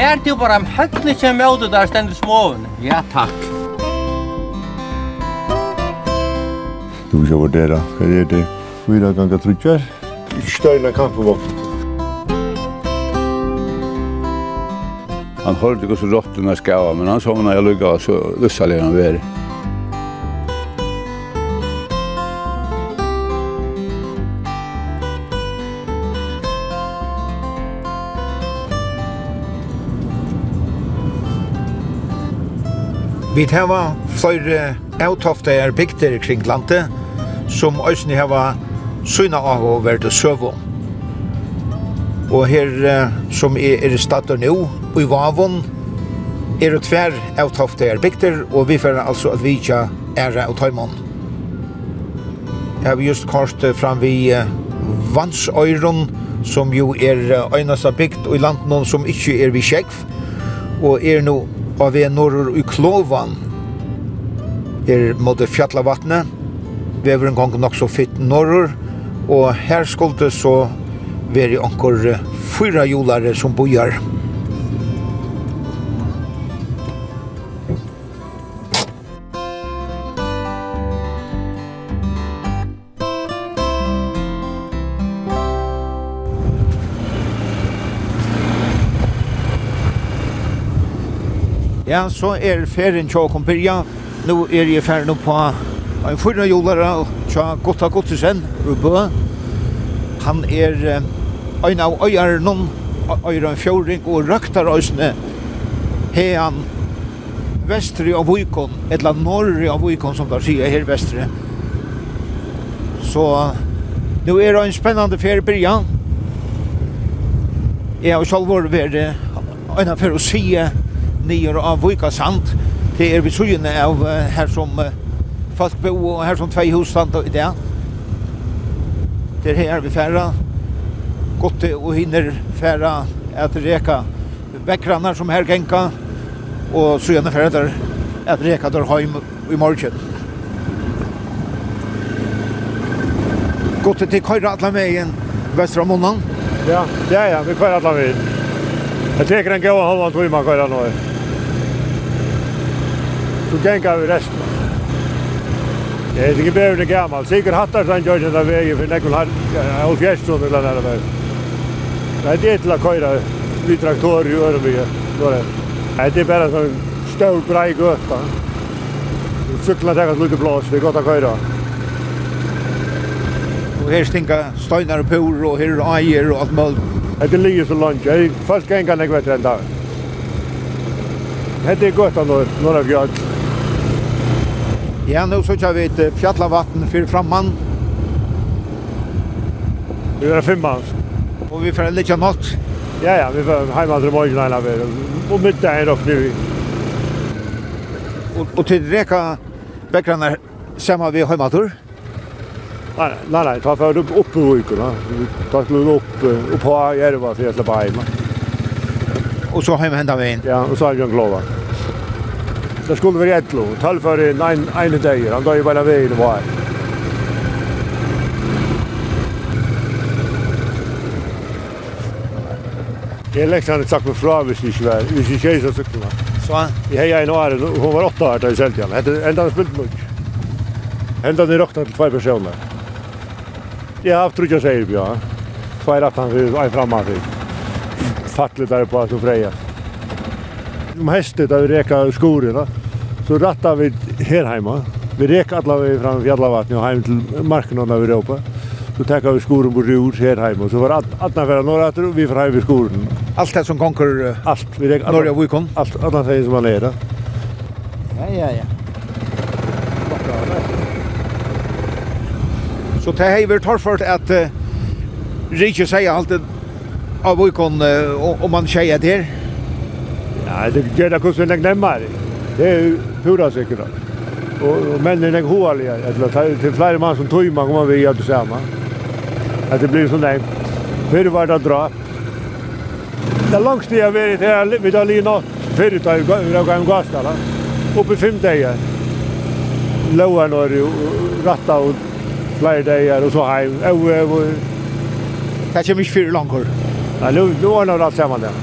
Fær du bara om høgni kjem møtu der stendur småvun. Ja, takk. Du vil jo vurdera, hva er det? Fyra ganger trutjar. Støyna kampevokn. Han hørte ikke så råttene skava, men han sa jeg lukka, så lussa leir han veri. Vi hava flere avtofteir bygder kring landet, som òsni hava syna av å være søvå. Og her som er, er stater nå, i Vavon, er det tver avtofteir bygder, og vi får altså at vi ikke er av tøymon. Jeg har just kort fram vi Vansøyron, som jo er øynast bygd i landet som ikke er vi sjekv, og er nå og vi er norr i Klovan er mot fjallavatnet vi er en gang nok så fitt norr og her skulle så være anker fyra jolare som bojar. Ja, så er ferien tjåkom byrja. Nå er jeg ferien på en fyrre jolare tja Gotta Gottesen, Rubø. Han er ein av øyar noen, øyar en fjóring og røktar øysene hean vestri av Vikon, eller norri av Vikon som der sier her vestri. Så nå er det en spennende ferie byrja. Jeg har selv vært ved en av for å sige nyer av Vika Sand. Det er vi sugene av her som folk bo og her som tvei hus stand i det. Det er her vi færa. Godt og hinner færa at reka bekranar som her genka og sugene færa der at reka der heim i morgen. Godt til køyra atla vegen vestra måndan. Ja, ja, ja, vi køyra atla vegen. Jeg teker en gåa halvan tog man køyra nå. Ja så gänga vi resten. Det är inte behöver det gammal. Sigur hattar sen gör den där vägen för har Alf Gjerström eller där vägen. Nej, det är till att köra vi traktor i Örby. Nej, det är bara en stor brej göta. Cyklar tar lite blås, det är gott att köra. Och här stinka steinar och pur och här är eier och allt möjligt. Det ligger så långt. Folk gänga vet en dag. Det är gott att några bjöd. Ja, nu så kör vi ett fjällavatten för framman. Vi är femman. Och vi får lite natt. Ja, ja, vi får hemma till morgon eller vi. Och mitt där och nu. Och, och till reka bäckarna samma vi hemma till. Nej, nej, ta för upp upp på rykorna. Ta skulle upp upp på järva för att släppa hem. Och så hem hända vi in. Ja, och så har vi en. Ja. Det skulle være vara ettlo. Tal for en en dag. Han drar ju bara vägen var. Jag läxar han med fra hvis det ikke var, hvis det ikke er Så sykkel. Så? Jeg har en år hun var åtta år da där i Seltjan. Hette enda han spilt mye. Enda han råkna til två personer. Jeg har haft jeg sier, jag. Två at han för en framåt. Fattelig der på at hun freja. Om hestet hästet vi reka skoren. Så rattar vi her heima. Vi rek alla vi fram i fjallavatni og heim til marken av Europa. Så tekka vi skoren på rur her heima. Så var atna fyrir norra og vi fyrir heim i skoren. Allt det som konkur? Allt. Vi rek Norge og Vikon? Allt. Alla tegin som man er da. Ja, ja, ja. Så det har vært torført at uh, Rikje sier alltid av Vikon uh, om man sier det her. Ja, det gjør det hvordan jeg nemmer. Det er jo pura säkert. Och, och männen är håliga. Det til flere mann som tog man kommer vi gjør det samme. At det blir sån där Før var det dra. Det langste jeg har vært her, vi tar lige nå, fyrir tar jeg gang gasdala, oppe fem dager. Låa når jo, ratta og flere dager, og så heim, og og og. Det kommer ikke fyrir langkor. Nei, nå er det alt sammen der.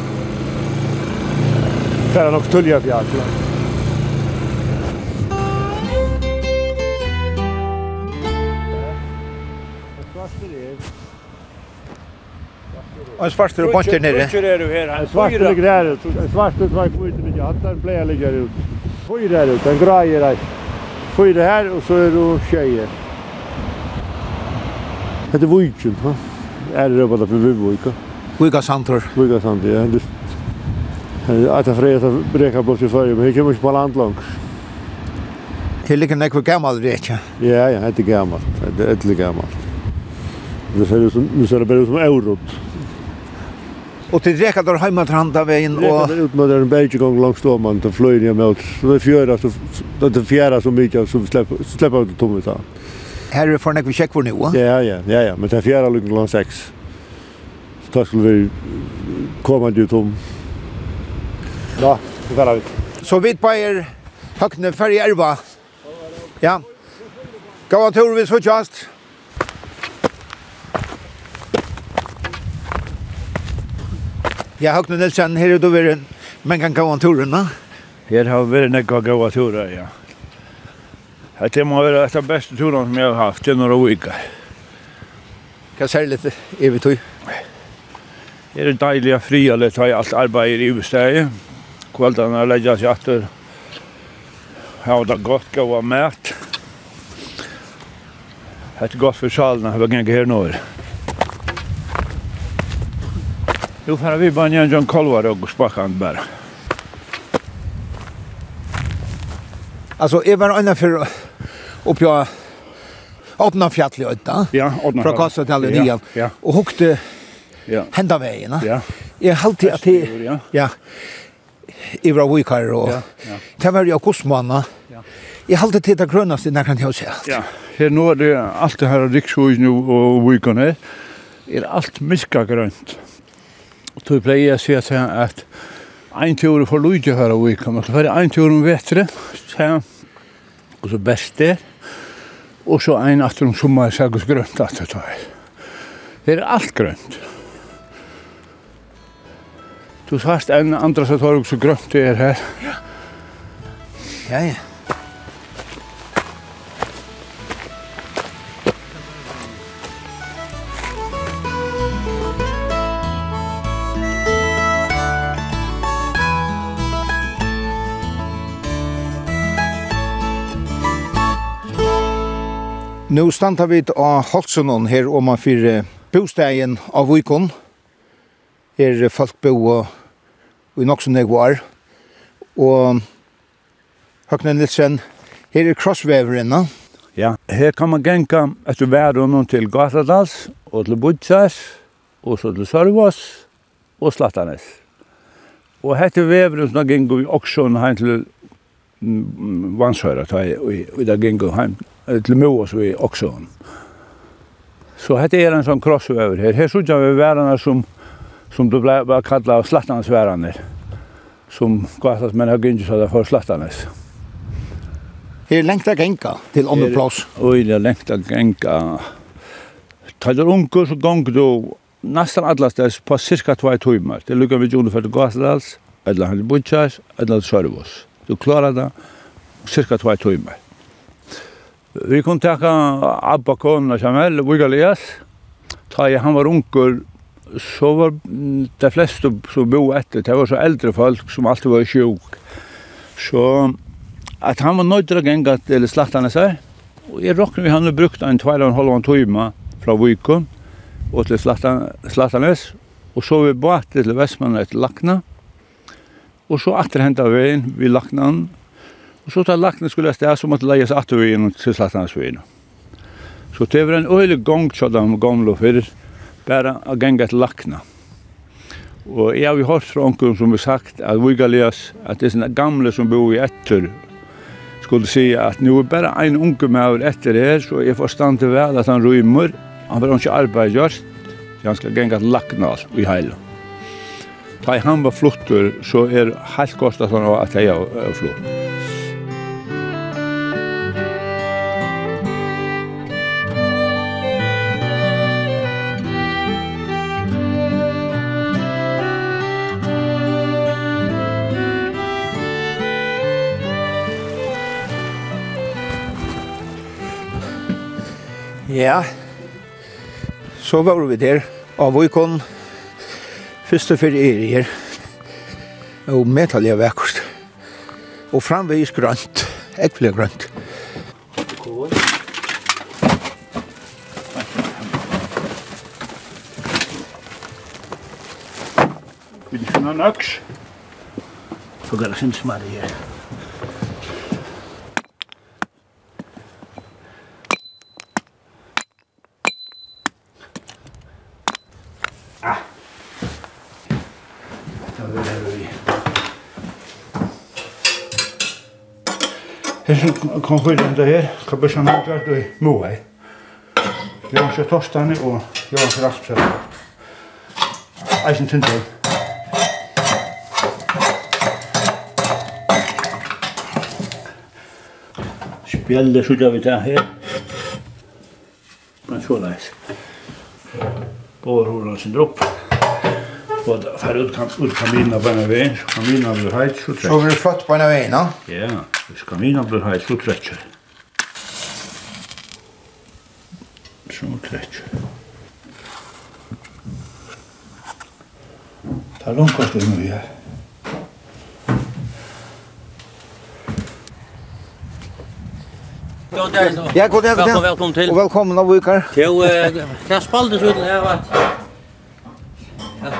Det er nok tullige fjall. en svart er bort nere. Hvor er du her? En svart er ut. en svart er tvær kvitt med hattar blei ligger ut. Fyra er ut, en grære er Fyra her, og så er du tjejer. Det er vujtjen, ha? Er det bare for vujvujka? Vujka santor. Vujka santor, ja. Det Att jag fredag brekar bort i förr, men jag kommer inte på land långt. Det ligger nekvar gammal rekja. Ja, ja, det är gammalt. Det är gammalt. Det ser ut som, nu ser det bara ut som eurot. Och det räcker där hemma till handa vägen och ut med den bergen gång långs då man till flöjning med det fjärra så det fjärra så mycket så släpper släpper ut tommet där. Här är förnäck vi checkar för nu. Ja ja ja ja men det fjärra lugn långt sex. Så tar skulle vi komma dit om. Ja, det var det. Så vi på er högna färjerva. Ja. Gå och tur vi så just. Ja, Høgne Nilsen, her er du vært men kan gå en turen, da? Her har vært nekka gåa turer, ja. Det må være et av beste turene som jeg har haft i noen uker. Hva særlig evig tog? Det er deilig å fri alle ta alt arbeid i utsteget. Kveldene legger seg etter. Ja, det er godt gå og. Det er godt for salen, jeg vil ikke her nå. Ja. Nu får vi bara en John Kolvar och spackan bara. Alltså, jag var ena för upp jag åpna fjall i ötta. Ja, åtna. Från Kassa till Allen Nian. Ja. Och hukte ja. hända vägen. Ja. Jag halti att det... Ja. ja. I var vikar och... Ja. ja. Det var jag kostmanna. Ja. Jag halti till det grönaste när kan jag säga allt. Ja. Här nu är det allt det här rikshusen och vikarna. Det är allt miska grönt. Og tog pleier jeg å si at at ein tur for lujtje her og við koma. Så fer ein tur om vetri, så og så beste. Og så ein aftur um summa sagus grønt at ta. Det er alt grønt. Du sást en andra satt var også grønt det er her. Ja. Ja, ja. Nu standa vi av Holtsunon her om man fyrir bostægen av Vikon. Her folk bo i nokson jeg var. Og Høgne Nilsen, her er krossveverinna. Ja, her kan man genka etter verden til Gatadals og til Budsas og så til Sørvås og Slattanes. Og hette veveren som gengur vi også heim til vansøyra ta i, i, i heim, til Moas og i Oksån. Så hette er en sånn crossover her. Her sudja vi værene som, som du ble, ble kallet slattansværene, som gatas men har gynnsi seg for slattanes. Her lengt genga genka til andre plass? Oi, det er lengt av genka. Ta det unger så gong du nesten alle steds på cirka 2 timer. Det lukkar vi ikke underført gasdals, eller han butjas, eller sørvås. Du klarar det cirka 2 timmar. Vi kunde ta Abba Kona Jamel, Vigalias. Ta jag han var ungur så var de fleste som bo etter, det var så eldre folk som alltid var sjuk. Så at han var nødt til å genga til slaktene seg, og jeg råkner vi han brukt en 2,5 timer fra Vikon og til Slattanes, og så vi bare til Vestmannen etter Lakna, Og så atter henta veien vi laknan. Og så tar lakna skulle jeg sted, så måtte leies atter veien til slattanes veien. Så det var en øyelig gong til de gamle fyrir, bare å genga til lakna. Og jeg har hørt fra onkel som har sagt at vi galias, at det er sånne gamle som bor i etter, skulle si at nu er bare en unge med etter her, så jeg forstand til vel at han rymmer, han vil ikke arbeid gjørst, så han skal genga til lakna i heilen. Da han var flottur, så er helt godt at han var at jeg er. Ja, så var vi der og av Vojkon, Først og fyrir er her. Og metallig er vekkust. Og framvegis grønt. Ekvile grønt. Vil du finne en øks? Så går det sin sinnsmari her. som kom skylda om det här, Kabushan Handvart och Moai. Jonsson Torstani och Jonsson Raspsel. Eisen Tindal. Spjellet skylda vi til her. Men så leis. Båda sin dropp. Og da fer ut kan ut kamina på en vei, kamina vil heit, så trekt. Så vil du flott på en av veien, no? Ja. Skamina har jeg så trekker. Så trekker. Det er langt det mye. Ja, god dag. Velkommen, velkommen til. Og velkommen av Vikar. Jo, det spaltes ut her, va?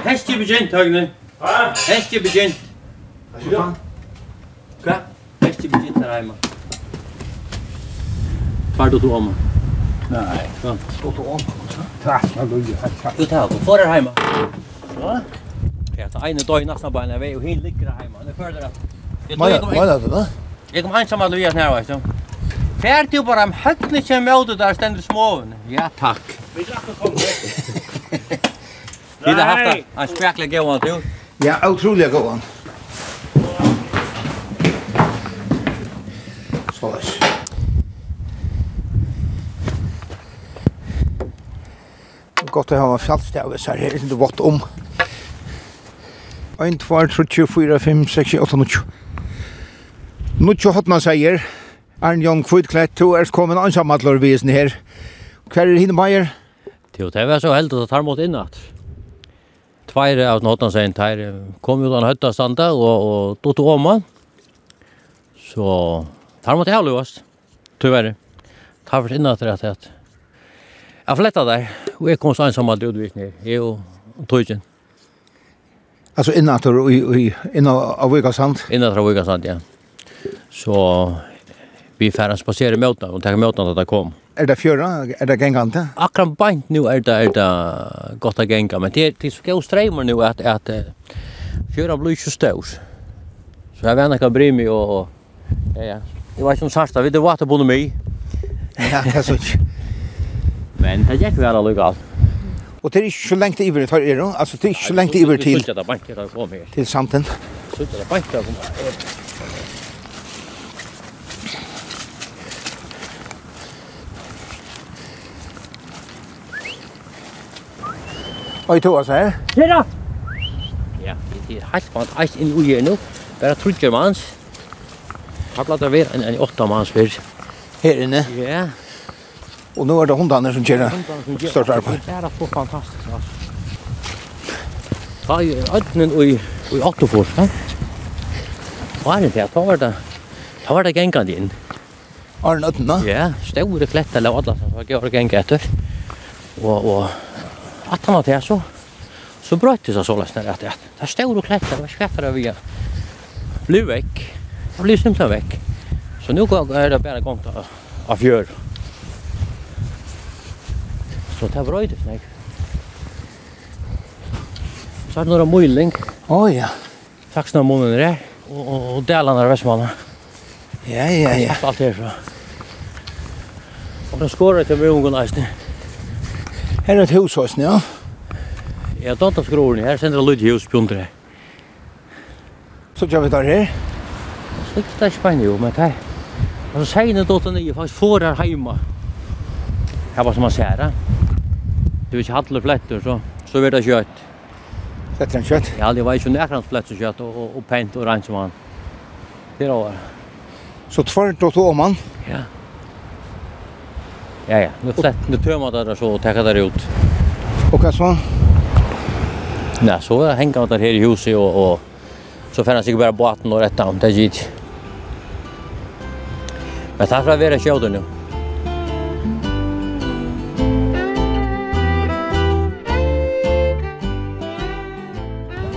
Hestie begynt, Høgne. Hestie begynte. Ja heima. Far du til Åman? Nei. Ja. Stå til Åman, så? Takk, jeg lukker. Du tar på forer heima. Ja? Ja, ta ene døy nesten på en vei, og hin ligger heima. Det føler jeg. at... Hva er det? da? Jeg kom hans sammen Lujas nær, veist du. Fær du bare om høttene kjem møte der stender småven. Ja, takk. Vi drakk å komme. Vi har haft en spekla gåan, du. Ja, utrolig gåan. godt å ha en fjallstav, så her er det vått om. 1, 2, 3, 4, 5, 6, 8, 9. Nå tjo hotna sier, Arne Jan Kvitklett, to er kommet ansammattler visen her. Hver er hinne meier? Jo, det var så heldig at tar mot innat. Tveire av nåttan seg tær kom ut av høtta standa og, og dotte åman. Så tar mot jeg løst, tyverre. Tar for innat rett og. Jeg fletta der, og jeg kom så ensam alt utvisning, jeg og tøyken. Altså innater og innater av Vøygasand? Innater av Vøygasand, ja. Så vi færre spasere møtene, og tenker møtene at det kom. Er det fjøra? Er det gengante? Akkurat beint nu er det, er det godt å genga, men det, det er så gøy streimer nu at, at fjøra blir ikke støvs. Så jeg vet ikke bry meg, og, og ja, ja. Jeg var ikke om sarsta, vi det var til bonde mig. Ja, det er sånn. Men det gick väl alltså. Og det er ikke så lengt iver det er det? Altså, det er ikke så lengt iver til, Så det till. Sluta banka där fram här. Till samten. Sluta banka kom. to tog her. Her da! Ja, det er helt vant allt inn i ugen nu. Bare trudger mans. Har blant det vara en åtta mans för. Her inne? Ja. Og nå er det hundene som gjør det største arbeid. Det er så fantastisk, altså. Ta i ødnen i, i Ottofors, ja? Hva er det der? Ta var det, ta var det gengene inn. Arne Ødnen, da? Ja, store kletter eller alle som gjør gengene etter. Og, og at han var til så, så brøtte det seg så løsner at det er store kletter, hva skvetter det vi er? Blir vekk. Blir simpelthen vekk. Så nu går det bara gång av fjör. Så det var røyde, nek. Så er det noen møyling. Å, oh, ja. Saksna måneder er og, og, og delene av Vestmannen. Ja, ja, ja. Alt herfra. Og den skårer til Vrungen eisne. Her er et hus hos ja. Ja, dant av skråren her, sender lyd i hus pjundre. Så kjør vi der her. Slikt det er spennende jo, men det er. Og så sier det dotter nye, faktisk får her heima. Her var som man ser, ja du vil ikke handler fletter, så, så blir det kjøtt. Fletter en kjøtt? Ja, det var ikke nærkant flett som kjøtt, og, og, og pent og rent som han. Det er over. Så tvart og to om han? Ja. Ja, ja. Nu flett, nu tömmer det där så och täcker det ut. Og hva så? Nej, så är hänga där här i huset och, och så färdas sig bara båten och rätta om det gitt. Men tack för att vi är kjöder nu.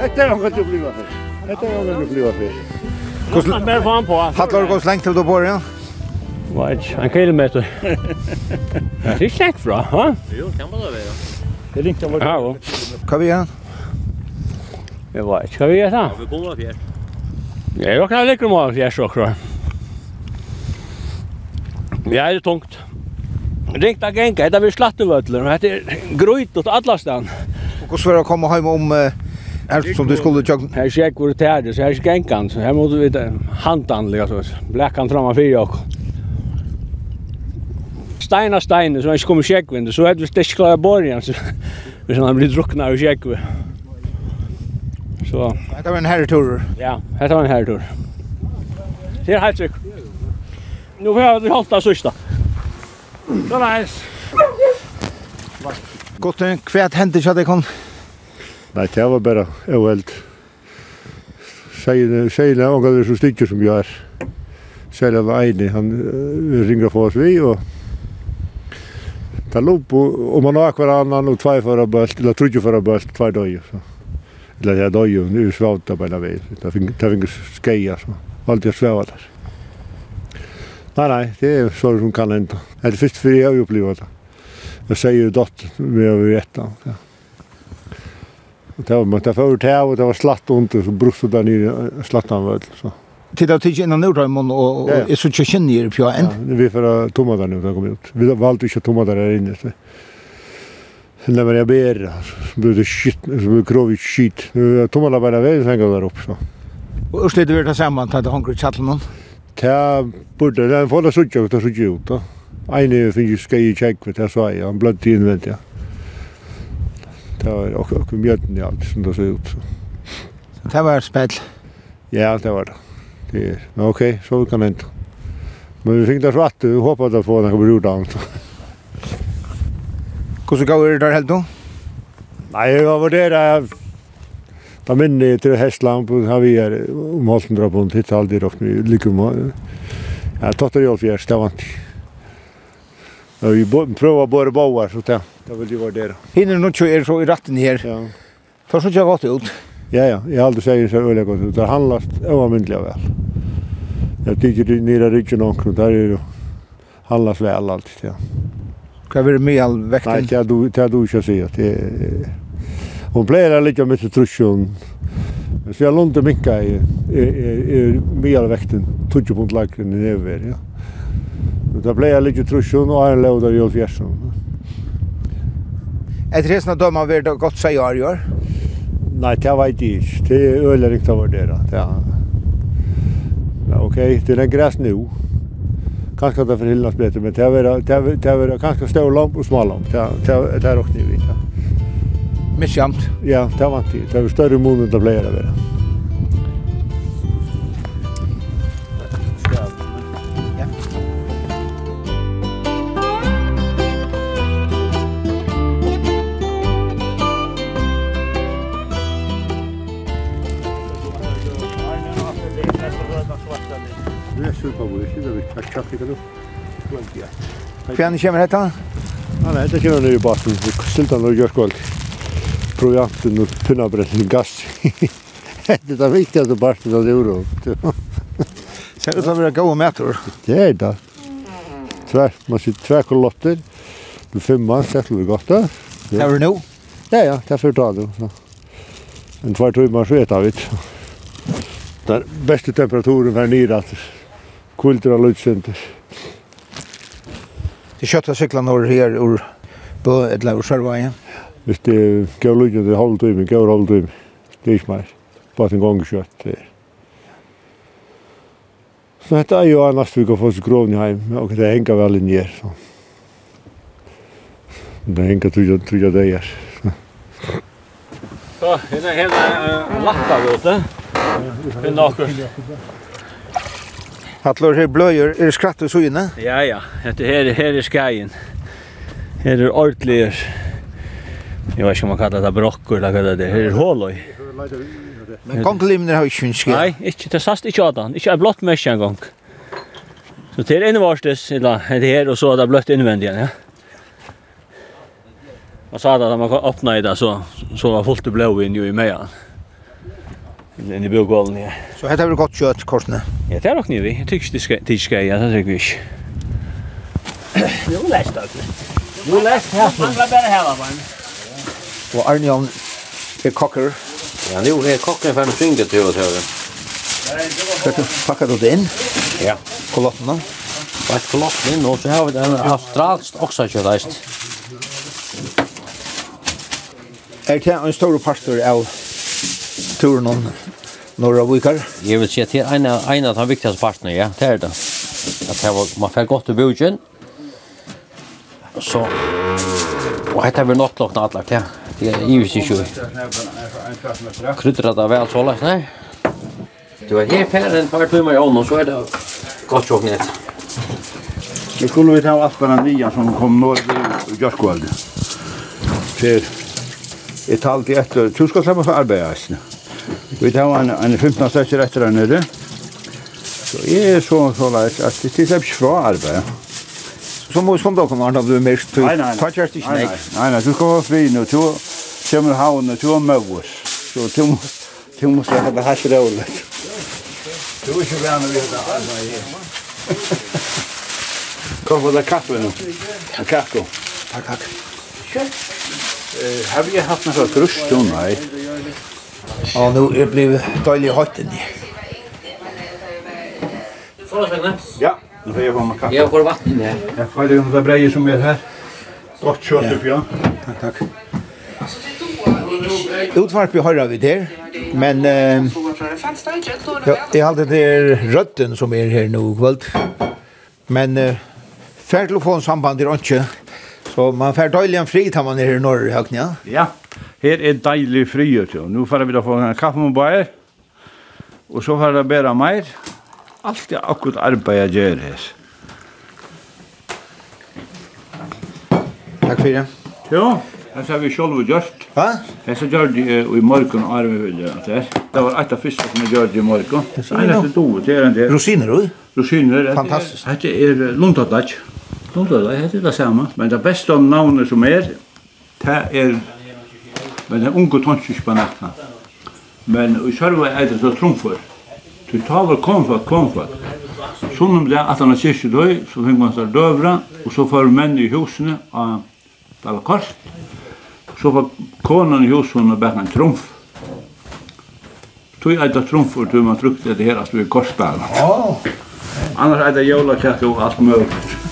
Detta har gått att bliva för. Detta har gått att bliva för. Kus mer fan på. Hattar gås längt till då på igen. ikke, en kilometer. Det är snack fra, va? Jo, kan bara vara. Det linkar var Ja. Kan vi igen? Jeg vet, kan vi göra? Ja, vi bor här. Ja, jag kan lägga mig av så också. Ja, det är tungt. Rikta gänga, det är vi slattevödlor. Det är grøyt åt alla stan. Och så är det å komma hem om... Uh Är som du skulle jag Här check var det här så här skänkan så här måste vi handanliga så bläckan framan för jag. Steina steina så jag kommer check vind så hade vi stäck klara borgen så vi sen blir druckna och check. Så det var en herrtur. Ja, det var en herrtur. Det är helt sjukt. Nu får jag hålla sista. Så nice. Gott, kvärt händer så det kan Nei, det var bare uheld. Seina, seina, og det så stikker som jeg er. Seina var enig, han uh, ringer for oss vi, og det lå på, og man har hver annan, og tvei for bølt, eller trudje for bølt, tvei døy, så. Eller jeg døy, og nu svavta på en vei, det finner skeia, så. Alt jeg svava der. Nei, nei, det er så som kan henda. Det er først fyrir jeg har opplevd det. Jeg sier jo dott, vi har vi vet, ja. Och det var mötta förut här och det var slatt under så brustet där nere slattan väl så. Tid att titta innan Nordraimon och jeg så tjocka nere på en. Ja, vi för tomma där nu där kom ut. Vi valde inte tomma där inne så. Sen när jag ber så blev det shit så blev krovigt shit. Tomma där bara väl sen går där upp så. Och urslit vi det samman att han går chatten det Ta borde den får det så ut, så tjockt. Eine finns ska i check vet jag så han blöd till invent ja det var också också mjöten i allt som det såg ut så. Så det var spel. Ja, det var det. Det är men okej, okay, så kan det inte. Men vi fick det svart, vi hoppas att få den kommer ut allt. Hur så går det där helt då? Nej, jag var där där. Da minne til Hestland på har vi er om halsen dra på en titt aldri rakt med lykke. Ja, tatt og hjelp jeg, det vant. Vi prøver å båre bauer, så det. Det vil jo være der. Hinner nå ikke er så i ratten her. Ja. Tar så ikke godt ut. Ja, ja. Jeg har aldri sier så øyelig godt ut. Det handlas overmyndelig av vel. Jeg tykker det nere ryggen omkring. Der er jo handlas vel alltid, ja. Hva er det mye all vekten? Nei, det er du, det er du ikke å si. Det er... Hon pleier litt ligga med trusjon. Men så jeg lånde minka i mye av vekten, 20 punkt lagren i nedover. Ja. Men da pleier litt ligga trusjon og er en lauda i Olfjersen. Etter hesna døma vi det godt seg år i år? Nei, det vet jeg ikke. Det er øyelig riktig å vurdere. Ja. Ok, det er en græs nu. Kanskje det forhildnes bedre, men det er vært ganske større lamp og smal lamp. Det er også nyvitt. Mest jamt? Ja, det er vant til. Det er større måned enn det pleier det være. Jag kan inte då. Fjärn kommer detta? Ja, nej, det kommer nu i botten. Vi syltar nog gör skål. Projanten och pinnabrätten gas. Det är det viktigaste barsten av det oro. Ser ut att vara goda mätor. Det är det. Tvär, man ser tvär kolotter. Du femman, sätter vi gott där. Det är nu? Ja, ja, det är förtal då. En tvär timmar så äter vi. Där bästa temperaturen för nere att kultur av lutsenter. Det kjøttet sykler når her ur bø eller ur Sørveien? Hvis det gav lutsenter, det er halv time, gav halv time. Det er ikke mer. Bare en gang kjøtt. Så dette er jo annars vi kan få oss grovn i heim, og det henger vel inn her. Så. Det henger tror jeg det er. Så, henne er henne latta, vet du. Henne akkurat. Atler her bløyer, er det skratt og søgne? Ja, ja. Dette her, her er skajen. Her er ordelig. Jeg vet ikke om man kallar det brokker, eller hva det er. Her er håløy. Men kongelimner har ikke ønsket? Nei, ikke. Det sast ikke av den. Ikke er blått mest en gang. Så til er innvarstes, eller det her, og så er det bløtt innvendig igjen, ja. Man sa det at man åpnet i det, så, så var fullt det blå inn jo i meian. Ja inn i bjørgålen, ja. Så hette har vi godt kjøtt, korsene? Ja, det er nok nye vi. Jeg tykker ikke det skal, ja, det tykker vi ikke. Jo, lest da, Jo, lest her. Man var bare her, var Og Arne Jan er kokker. Ja, nu er kokker for en svingde til å tøre. Skal du pakke det inn? Ja. Kolotten da? Bare kolotten inn, og så har vi den australsk oksakjødeist. Er det en stor parter av turen om Norra Vikar? Jeg vil si at det er en, av de viktigste partene, ja, det er det. At det var, man får godt til bøtjen. Så, og dette er vi nått lagt anlagt, ja. Det er i huset ikke. Krydder det vel så lagt, nei. Du er her per en par timer i ånden, så er det godt sjokk nett. Vi skulle vi ta Aspen Andria som kom norr i Gjørskvalde. Så jeg talte etter, du skal sammen for arbeidet, Vi tar en, en 15 stekker etter der nede. Så jeg er så så leit at det er ikke fra arbeid. Så må vi komme dere, Arne, du er mest. Nei, Nei, nei, nei. Nei, nei, nei, du skal være fri nå. Du kommer havn og du har møvås. Så du må du må se at det har ikke rolig. Du er ikke vær med det her. Kom på det kaffe nå. En kakko. Takk, takk. Kjøtt. Har vi hatt noe grusst? Nei. Ja, nu är det blivit dålig hot inne. Får jag Ja, nu får jag komma kaffe. Jag får vatten där. Jag får det några brejer som är här. Gott kött upp ja. Tack tack. Utvarp vi hører vi der, men eh, ja, jeg halte det er rødden som er her nå kvöld. Men eh, færtelefonsamband er ikke, så man fær døylig en fri tar man er her i Norrhøknia. Ja, her er deilig frier til. Nå får vi da få en kaffe med bare, og så får jeg bæra mer. Alt er akkurat arbeid jeg gjør her. Takk for det. Jo, her ser vi selv gjort. Hva? Her Det gjør gjort uh, i morgen og arve vil gjøre det. Det var et av første som jeg gjør det i morgen. Det er eneste dovet er en del. Rosiner, du? Rosiner. Fantastisk. Dette er Lundadac. Lundadac, det er det samme. Men det beste av navnet som er, det er Men den unge tånds ikke på natten. Men i sjølve er det så tromfor. Du tar vel komfort, komfort. Sånn om det er at han er siste døy, så fikk man seg døvra, og så får menn i husene av Dalakort. Så får konan i husene og en tromf. Tog eit av tromfor tog man trukte det her at vi korsbæra. Annars eit av jólakjakk og alt møyre.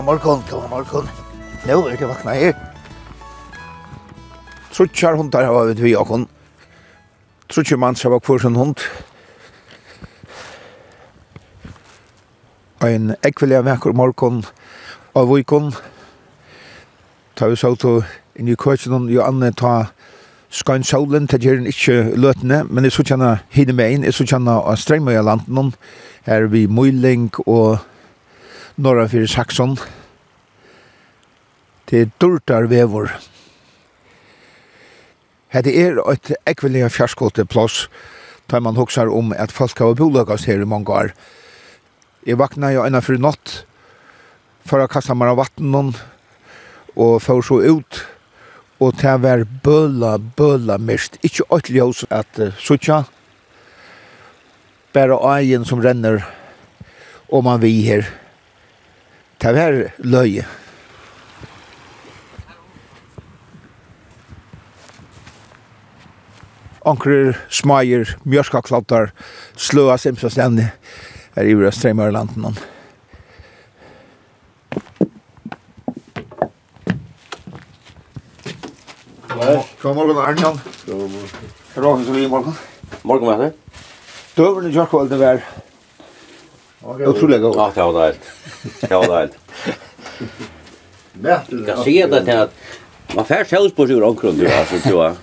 god morgon, god morgon. Nå er det vakna her. Trutjar hundar har vi vi okon. Trutjar manns har vært hver sin hund. Ein ekvelia vekker morgon av vikon. Ta vi saut og inn i køkken jo anne ta skan solen til gjerne ikke løtene, men jeg så kjenne hinne med inn, jeg så kjenne av strengmøya landen her vi Møyling og norra fyrir Saxon. Det er durtar vevor. Hette er et ekvelige fjarskote plås, da man hoksar om at folk har bolagast her i mange år. Jeg vakna jo enn fyrir natt, for å kasta meg av vatten, og for så ut, og det var bøla, bøla mist. Ikke åttelig hos at uh, sutja, bare egen som renner, og man vi her. Det var løye. Anker, smager, mjørskakladdar, sløa simpsas er i vrøst tremer landen. God morgen, Arnjan. God morgen. Råkens og vi morgen. Morgen, hva er det? Døverne kjørkvalgte var Otroligt gott. Ja, det var det. Det var det. Jag kan se det här att man får själv på sig omkring du alltså du har.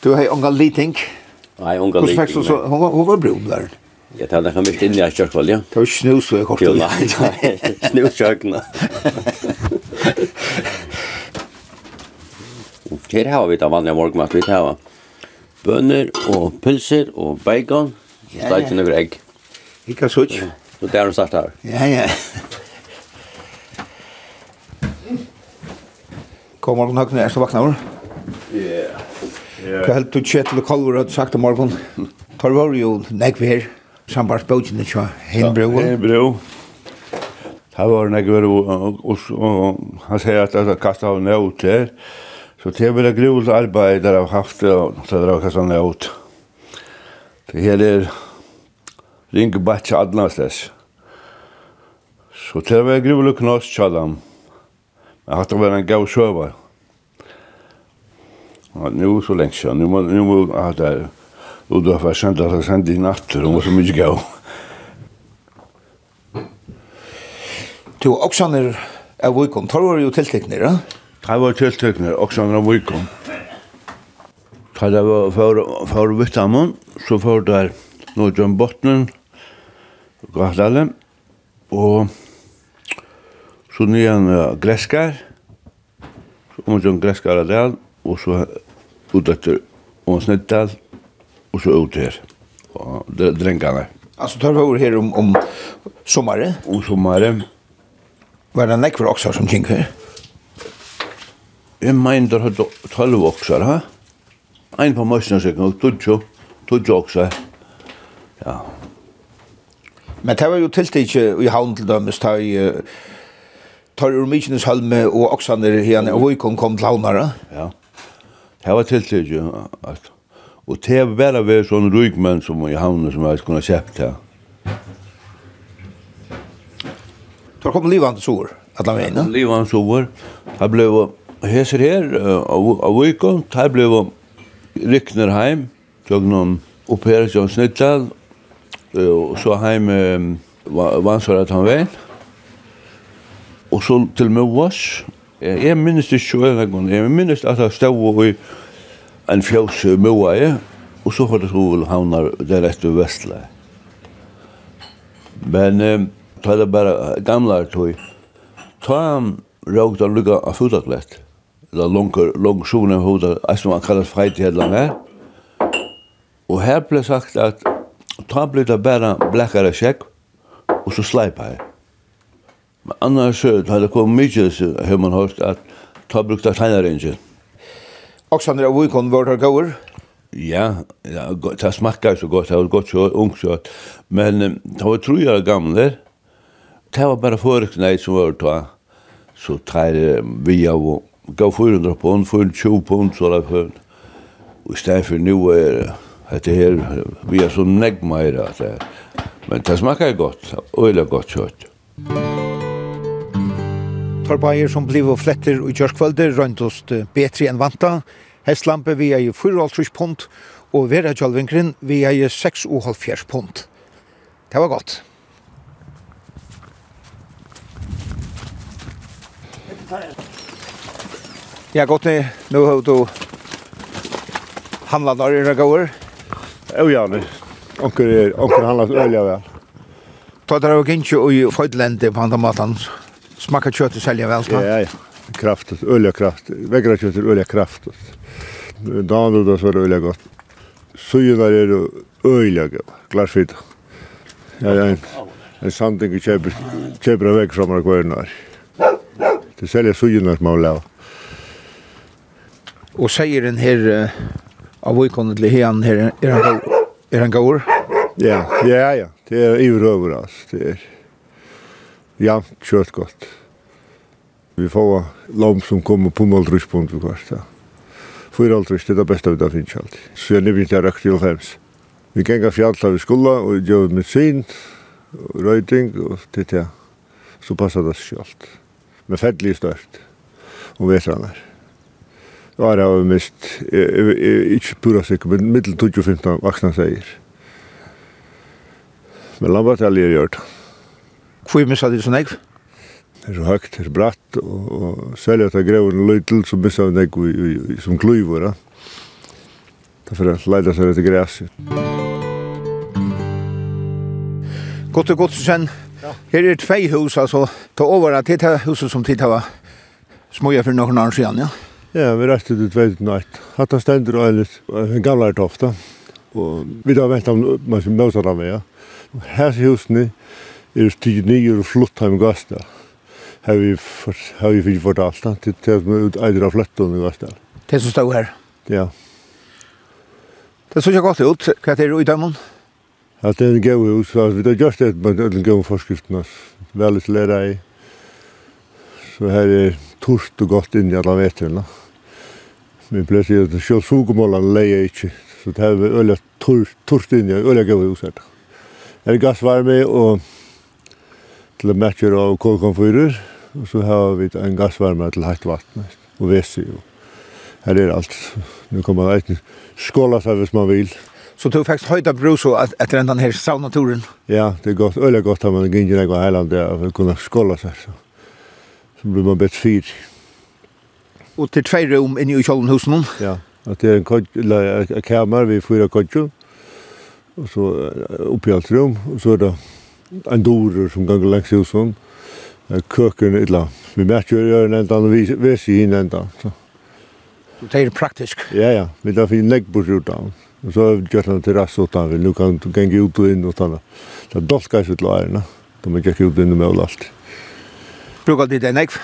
Du har unga liting. Nej, unga liting. Hur faktiskt så hon var hon var brun där. Jag tar det här mycket in i kyrkvall, ja. Det var snus så jag kort. Nej, snus kyrkna. Her har vi det vanliga morgenmat. Vi tar bønner og pulser og bacon. Steikende egg. Ikke sutt. Så det er de starta her. Ja, ja. Kommer du nog ner så vakna du? Ja. Hva helt du chatta med Kolvor hadde sagt om morgen? Tar var jo näck vi här. Sambars bogen det så Henbro. Henbro. Tar var näck vi og han sier at det kastet av nåt her. Så det är väl ett arbeid der där har haft det där har kastat nåt. Det här er ringe batja adnastes. Så det var gruvlig knoss tjallam. Men hatt det var en gav sjøva. Nu så lenge siden. nu må jeg hatt det her. Og du har vært sendt at jeg sendte i natt, det må så mye gav. Du, Oksaner er vikon, tar var jo tiltekner, ja? Tar var tiltekner, Oksaner er vikon. Tar det var for for vittamon, så for der Nordjøn Botnen, Gahdalen, og så nyan uh, greskar, så kom John greskar av den, og så ut etter Ån snittdal, og så ut her, og drengane. Altså, tar vi over her om, om sommaren? Om sommaren. Var det nekvar oksar som kink her? Jeg mener det er tolv oksar, ha? Ein på møsna sikken, og tutsjo, tutsjo oksar. Ja, Men det var jo tiltikje i havn til dømes, ta i tar ur Mykines Halme og Oksaner hene, og Vøykon kom til havnare. Ja, det var tiltikje. Og det var bare ved sånne rykmenn som i havn som jeg skulle ha kjøpt her. Det var kommet livande sår, at la veien. Livande sår. Det ble heser her av Vøykon, det ble rykner heim, tjøk noen opererer som snittall, Og så heim vansar at han vein. Og så til Møvås. Jeg minnes ikke hva jeg gong. Jeg minnes at han stod i en fjøs Møvås. Og så var det så havnar der etter Vestleie. Men eh, ta det bara gamla tog. Ta han råg da lukka av fotaklett. Eller langer, langer sjone av hodet, som man kallar freit i hele her. Og her ble sagt at Ta ble det bare blekkere sjekk, og så sleipa jeg. Men annars så har det kommet mye, så har man hørt at ta brukt av tegnerringen. Oksander og Vikon var det gåur? Ja, ja det smakker så godt, det var godt så ung så. Men det var tro jeg gamle, det var bare forekne som var ta, så tar vi av og gav 400 pund, 420 pund, så det var. Og i stedet for nå er det det her, vi er så negg meira, at det, men det smakar godt, øyla godt kjøtt. Torbaier som bliv og fletter og kjørskvalder røyntost betri enn vanta, hestlampe vi er i 4,5 pund, og vera kjølvinkren vi er i 6,5 pund. Det var godt. Ja, godt ni. Nu har du handlat der i Ragauer ojane. Onkur er, onkur handlar ölja vel. Ta drar og gintje og fødlende på andra matan. Smakka kjøtt og selja vel. Ja, ja. Kraft, ölja kraft. Vegra kjøtt og ölja kraft. Dan og da så er ölja godt. Sujunar er ölja godt. Glasfit. Ja, ja. En sanding kjøper, kjøper vekk fra meg kvarnar. Det selja sujunar som man Og sier den her av vågkonnet til hen her, er han gaur? Er han gaur? Ja, ja, ja. Det er är överöver Det er ja, kjøtt godt. Vi får lom som kommer på mål ryspunkt för kvart. För allt det er det beste vi da finnes allt. Så jeg lever jeg røkt til fems. Vi gänga fjalla vi skola og gjør med sin røyding og och ja. Så passar det sig allt. Men färdlig størst, og vet han där. Da er jeg mest, ikke pura sikker, men middel 2015 vaksna seier. Men lambat er allir gjørt. Hvor missa det sånn egg? Det er så høgt, det er bratt, og særlig at det grev en løytel så missa en nek som kløyvåra. Derfor er leida seg etter græs. Godt og godt, Susann. Her er tvei hus, altså. Ta over at det er huset som tid var småja for noen år siden, ja. Ja, vi rette det tveit natt. Hatta stendur eilig, en gamla er tofta. Og vi da venta om man som møter dem, ja. Her i husene er stig nye og flott heim gasta. Her vi har vi fyrir fortalt, til det som er ut eider av flettan i gasta. Det som stod her? Ja. Det så ikke godt ut, hva er det i dømmen? At det er en gøy hus, vi har gjort det med den gøy forskriften, veldig til lærer i. Så her er torst og godt inn i alla veterne. Ja. Vi pleier sier at sjål sugemålene leier ikke, så det er øyla torst inn i, øyla gav hos her. Er gassvarme og til å matcher av kolkonfyrer, og så har vi en gassvarme til hatt vatten og vesi. Her er alt. Nu kommer det eisen skåla seg hvis man vil. Så du fikk høyda brus etter enn den her saunaturen? Ja, det er godt, øyla godt at man gynner jeg og heiland det, at man kunne skåla seg. Så blir man bedt fyrt. Og til tvei rom inni i kjolden hos noen? Ja, at det er en kamer vi fyra kodjo, og så oppi alt rom, og så er det en dorer som ganger langs i husen noen, køkken illa. Vi merker jo gjøre en enda, og vi vet i en enda. Så det er praktisk? Ja, ja. Vi tar fin legg bort ut av. Og så har vi gjort en terrass utanfor. Nu kan du genge ut og inn og sånn. Det er dolka i sitt lærerne. De har gjort ut og inn og med alt. Brukar du det nekv?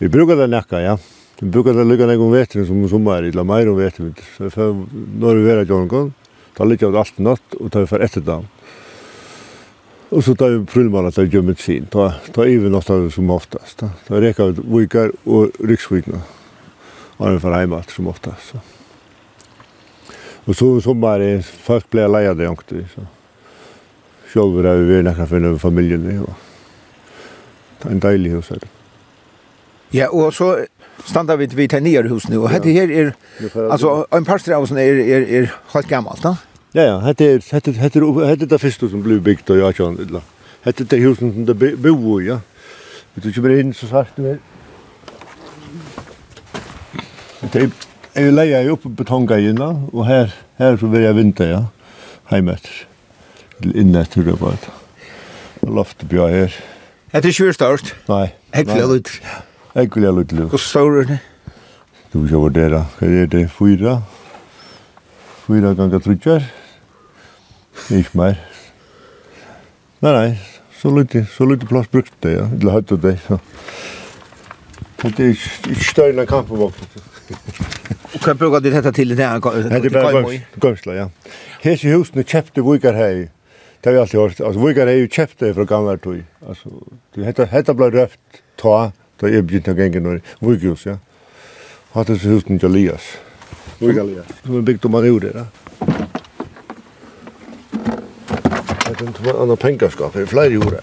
Vi brukar det nekka, ja. Det brukar det lukka nekon vetren som sommar, illa meir om vetren. Så for når vi vera i Jorgon, ta lukka av alt natt og ta vi for etter dagen. Og så tar vi prullmann at det er gjemmet sin. Ta, ta even natt av som oftast. Ta, ta reka ut vikar og riksvikna. Og vi får heima som oftast. Så. Og så sommar er folk blei leia det jongt. Sjolver er vi veri nekka fyrir familjen. Det er en deilig hus her. Ja, og så standa vi vid här nere hus nu och hade här är alltså en pastor av oss är är er, helt gammalt va? Ja ja, hade hade hade hade det första som blev byggt och jag kan illa. Hade det husen som det bo ja. Vet du kommer in så svart du är. Det är leja upp på betonggajerna och här här så vill jag vinta ja. Hemet. Inne tror det bara. Loft bjöd här. Det är ju störst. Nej. Helt klart. Jeg vil ha litt løs. Hvor stor er det? Du vil se hvor. Hva er det? Fyra? Fyra ganger trutjar? Ikke mer. Nei, nei. Så lite, så lite plass brukt det, ja. Eller hatt det, ja. Det er ikke større enn kampevåknet. Og hva bruker du dette til? Det er bare gømsla, ja. Hese husene kjøpte vikar hei. Det har vi alltid hørt. Altså, vikar her i kjøpte fra gamle tog. Altså, dette ble røft ta Da er begynt å genge når Vughus, ja. Hatt hans husen til Elias. Vugh Elias. Som er bygd om han gjorde det. da. Det er en annen pengerskap, det er flere jorda.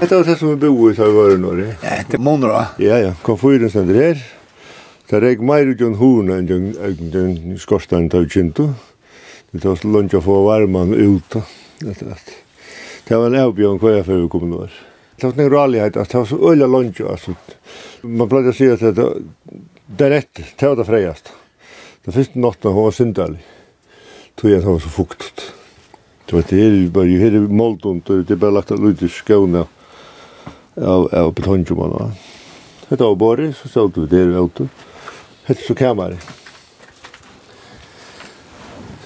Dette er det som vi bor i tar vare nå, det. Ja, det er måneder. Ja, ja, kom fyrer stender her? Det er ikke mer ut enn hona enn den skorstein tar kjento. Ja. Det tar så långt att få varmen ut. Det det. det var en avbjørn hva jeg før vi kom nå. Det var en rallighet att det var så øyla långt. Altså. man brukar säga att det, det är rett, det var det frägast. Det første natten när var syndalig. Tog jeg at det var så fuktet. Det var det här bara, här är moldunt och det er bare lagt ut i skåne av, av betonjumarna. Det var bara, så stod vi der ute. Det så kameret.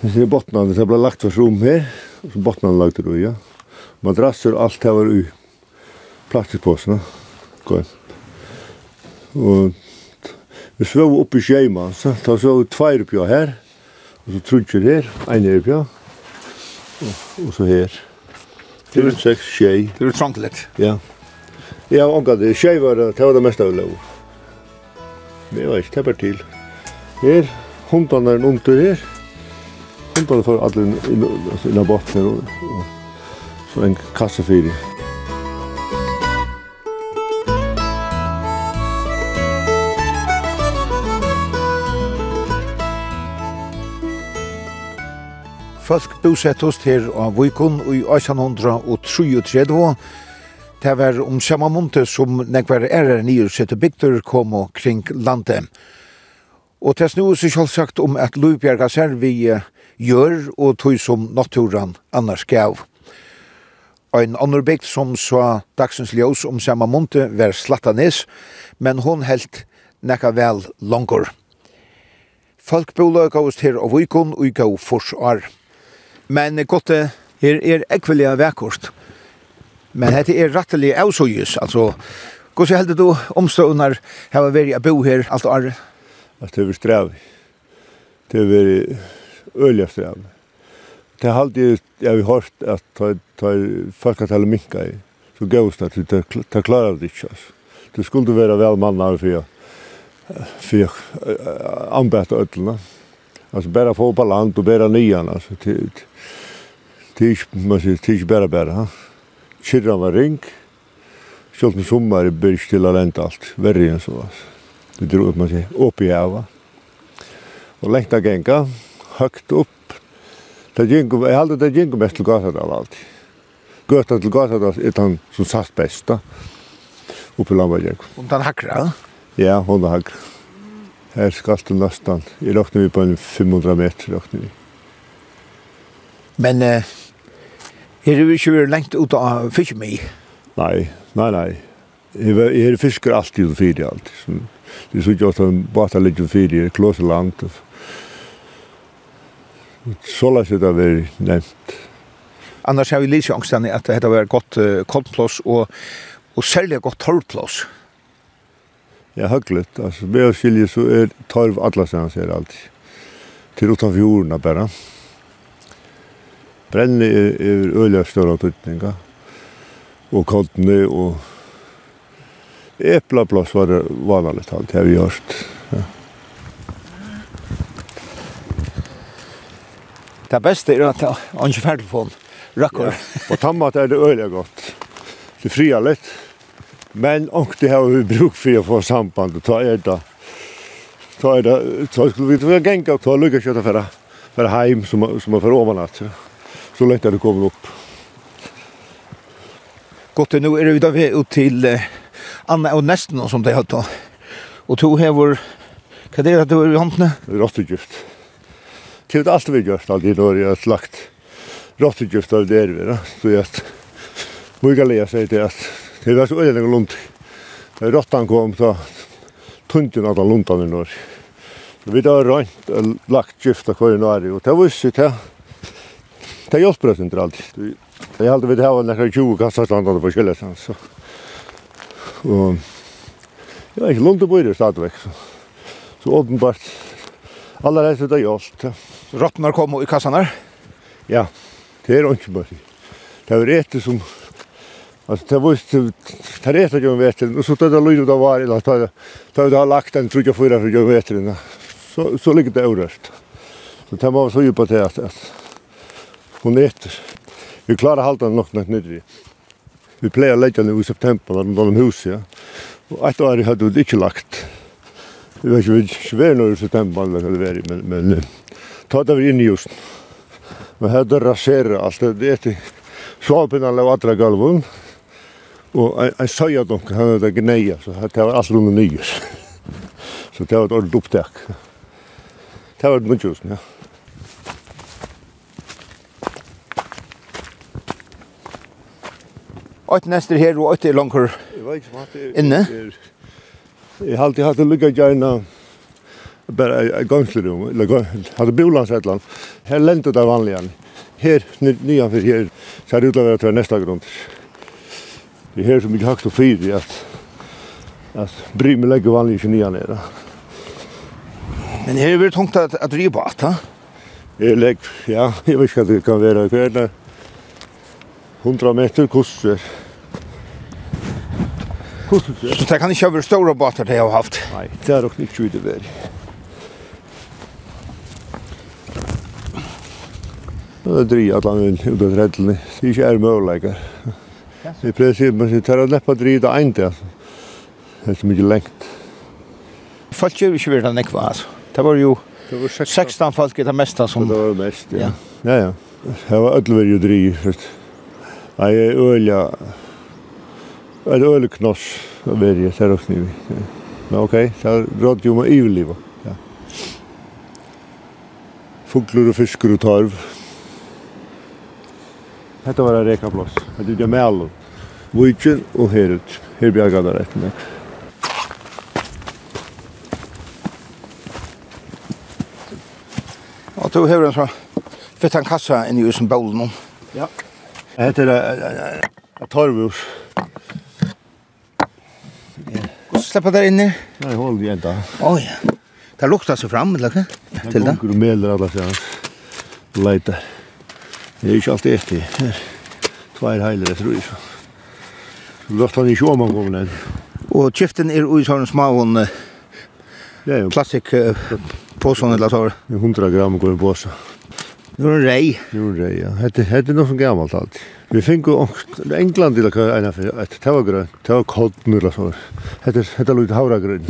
Vi ser bottnene, det ble lagt for rom her, og så bottnene lagde det ja. Madrasser og alt det var i plastikkpåsene. Gåin. Og vi svøv oppe i skjema, så da svøv vi tveir oppi her, og så trudger her, ein er oppi og, og så her. Det er seks skjei. Det er trangt litt. Ja. Ja, omgå det, skjei var det, det var det meste av lov. Det var ikke, det var til. Her, hundene er under her, Pumparna för alla innan botten och, och så en kassa fyra. Folk bosettust her av Vikon i 1833. Det var om samme måned som nekvar ærer nye sette bygder kom kring landet. Og det snur seg selvsagt om at Løvbjerg ser vi gjør og tog som naturen annars gav. Ein annar bygd som så dagsens ljós om samme munte var Slattanes, men hon helt nekka vel langur. Folk bola gavst her av vikon og gav forsvar. Men godt her er ekvelia vekkort. Men dette er rettelig avsøyes, altså Hvordan heldur du omstående her å være bo her alt året? At det er strev. Det er øyelig strev. Det er alltid, jeg har hørt at det er folk at alle minka i, så gøyest at det klarer det ikke, altså. Det skulle være vel mannar for jeg, for uh, anbett ødlene. Altså, bare få på land og bare nyan, altså. Det er ikke, man sier, det er ikke bare bare. Kyrran var ring, Sjølt med sommer blir ikke til å lente alt, verre enn så. Det dro upp man sig upp i hava. Och lengt av genga, högt upp. Det gick jag hade det gick mest till gatan av allt. Gatan till gatan är han som satt bäst då. i lamba jag. Och den hackra? Ja, hon hackra. Här ska det nästan. Jag räknar vi på en 500 meter räknar vi. Men eh Her er vi ikke vært lengt ut av fiske med i? Nei, nei, nei. Her er fisker alltid og fyrir alt. Det er så ikke at han bare ligger fyrir, klåser langt. Så la seg det være nevnt. Annars har vi litt sjansene at det var godt uh, koldplås og, og særlig godt torvplås. Ja, høglet. Altså, med å skilje så er torv alle sen ser alltid. Til utenfor jordene bare. Brenne er, er øyelig større tøytninga, Og koldene og... Eplaplås var det vanlig talt, har vi gjort. Ja Det beste er at han ikke ferdig på han. Rakkar. På tammat er det øyelig godt. Det fria litt. Men ångte har vi bruk for å få samband. Ta er det. Ta er det. Ta skulle vi ta genga og ta lukka kjøtta for det heim som er for overnatt. Så lenge det kommer opp. Godt, nå er vi da ved ut til Anna og Nesten som det har. Og to hever, hva er det du har i håndene? Rottegift til det alt vi gjort alltid jeg har slakt rottegift av det vi, da. så jeg at, må ikke kan seg til at det var så öliga lund. Rottan kom så tunten av luntan i norr vi da har rønt og lagt gift av kvar norr og det var så det det jag spröt inte alltid Jeg halte vi til å ha nekker 20 kassar på källan så Og, och ikke är lundeboy där stadigvæk, så så uppenbart Alla det är det just. Rottnar kom i kassan här. Ja. Det är inte bara. Det är rätt som Alltså det var ju det rätta jag vet och så tar det låg av var det att ta det har lagt en trycka förra för jag vet det. Så så ligger det orört. Så det var så djupa på det att hon äter. Vi klarar halta nog något nere. Vi plejer legge den i september när de hus ja. Og att då hadde vi ikke lagt. Jeg vet ikke, ikke være noe i september, men, men ta det vi inn i just. Men her det raserer alt. Det er til svapen alle vatra galvun. Og en søya dunk, han er det gneia, så det var alt rundt nyes. Så det var et ordentlig opptak. Det var et muntjusen, ja. Åtte nester her og åtte langer inne. Jeg vet ikke hva det er. Jeg har alltid hatt det lykka gjerna bara i gångslerum, eller hatt det bolans et land. Her lente det vanligan. Her, nyan fyrir her, så er det utlaver at det er nesta grund. Det er her som ikke hakst og fyri at at bry meg legger vanlig ikke nyan her. Men her er det tungt at, at ri på at, ha? Jeg legg, ja, jeg vet ikke at det kan være hver 100 meter kurser pusseltur. Så det kan ikke være store båter det jeg har haft. Nei, det er nok ikke ut i veri. Det er dri at han vil ut av reddelen. Det er ikke er møvleikar. Det er precis, men det er neppa dri det ene det. Det er så mye lengt. Folk gjør ikke vært han ekva, altså. Det var jo 16 folk er det mesta som... Det var mest, ja. Ja, ja. Det var ödlver jo dri. Nei, ølja er ett öle knoss över det så också nu. Men okej, så råd jo med överleva. Ja. Fugler og fisker og tarv. Hetta var en reka plats. Det gjorde med allo. Vujtjen og herut. Her bjerga der etter meg. Og du hever en sånn en kassa inn i husen baulen. Ja. Hetta er en torvhus. Og så slipper der inne. Nei, hold igjen da. Å ja. Det lukter seg fram, eller ikke? Til det. Det går og meler alle siden. Leiter. Det er ikke alltid etter. er Tvær heiler, jeg tror ikke. Lort han ikke om han kommer ned. Og kjeften er ui sånn små og en klassik påsån eller så. 100 gram går i påsån. Nu er rei. Nu er rei, ja. Hette, hette er noe som gammalt alt. Vi finner jo England til å køre ena for et tevagrøn. Det var kodden eller så. Hette, hette er litt havragrøn.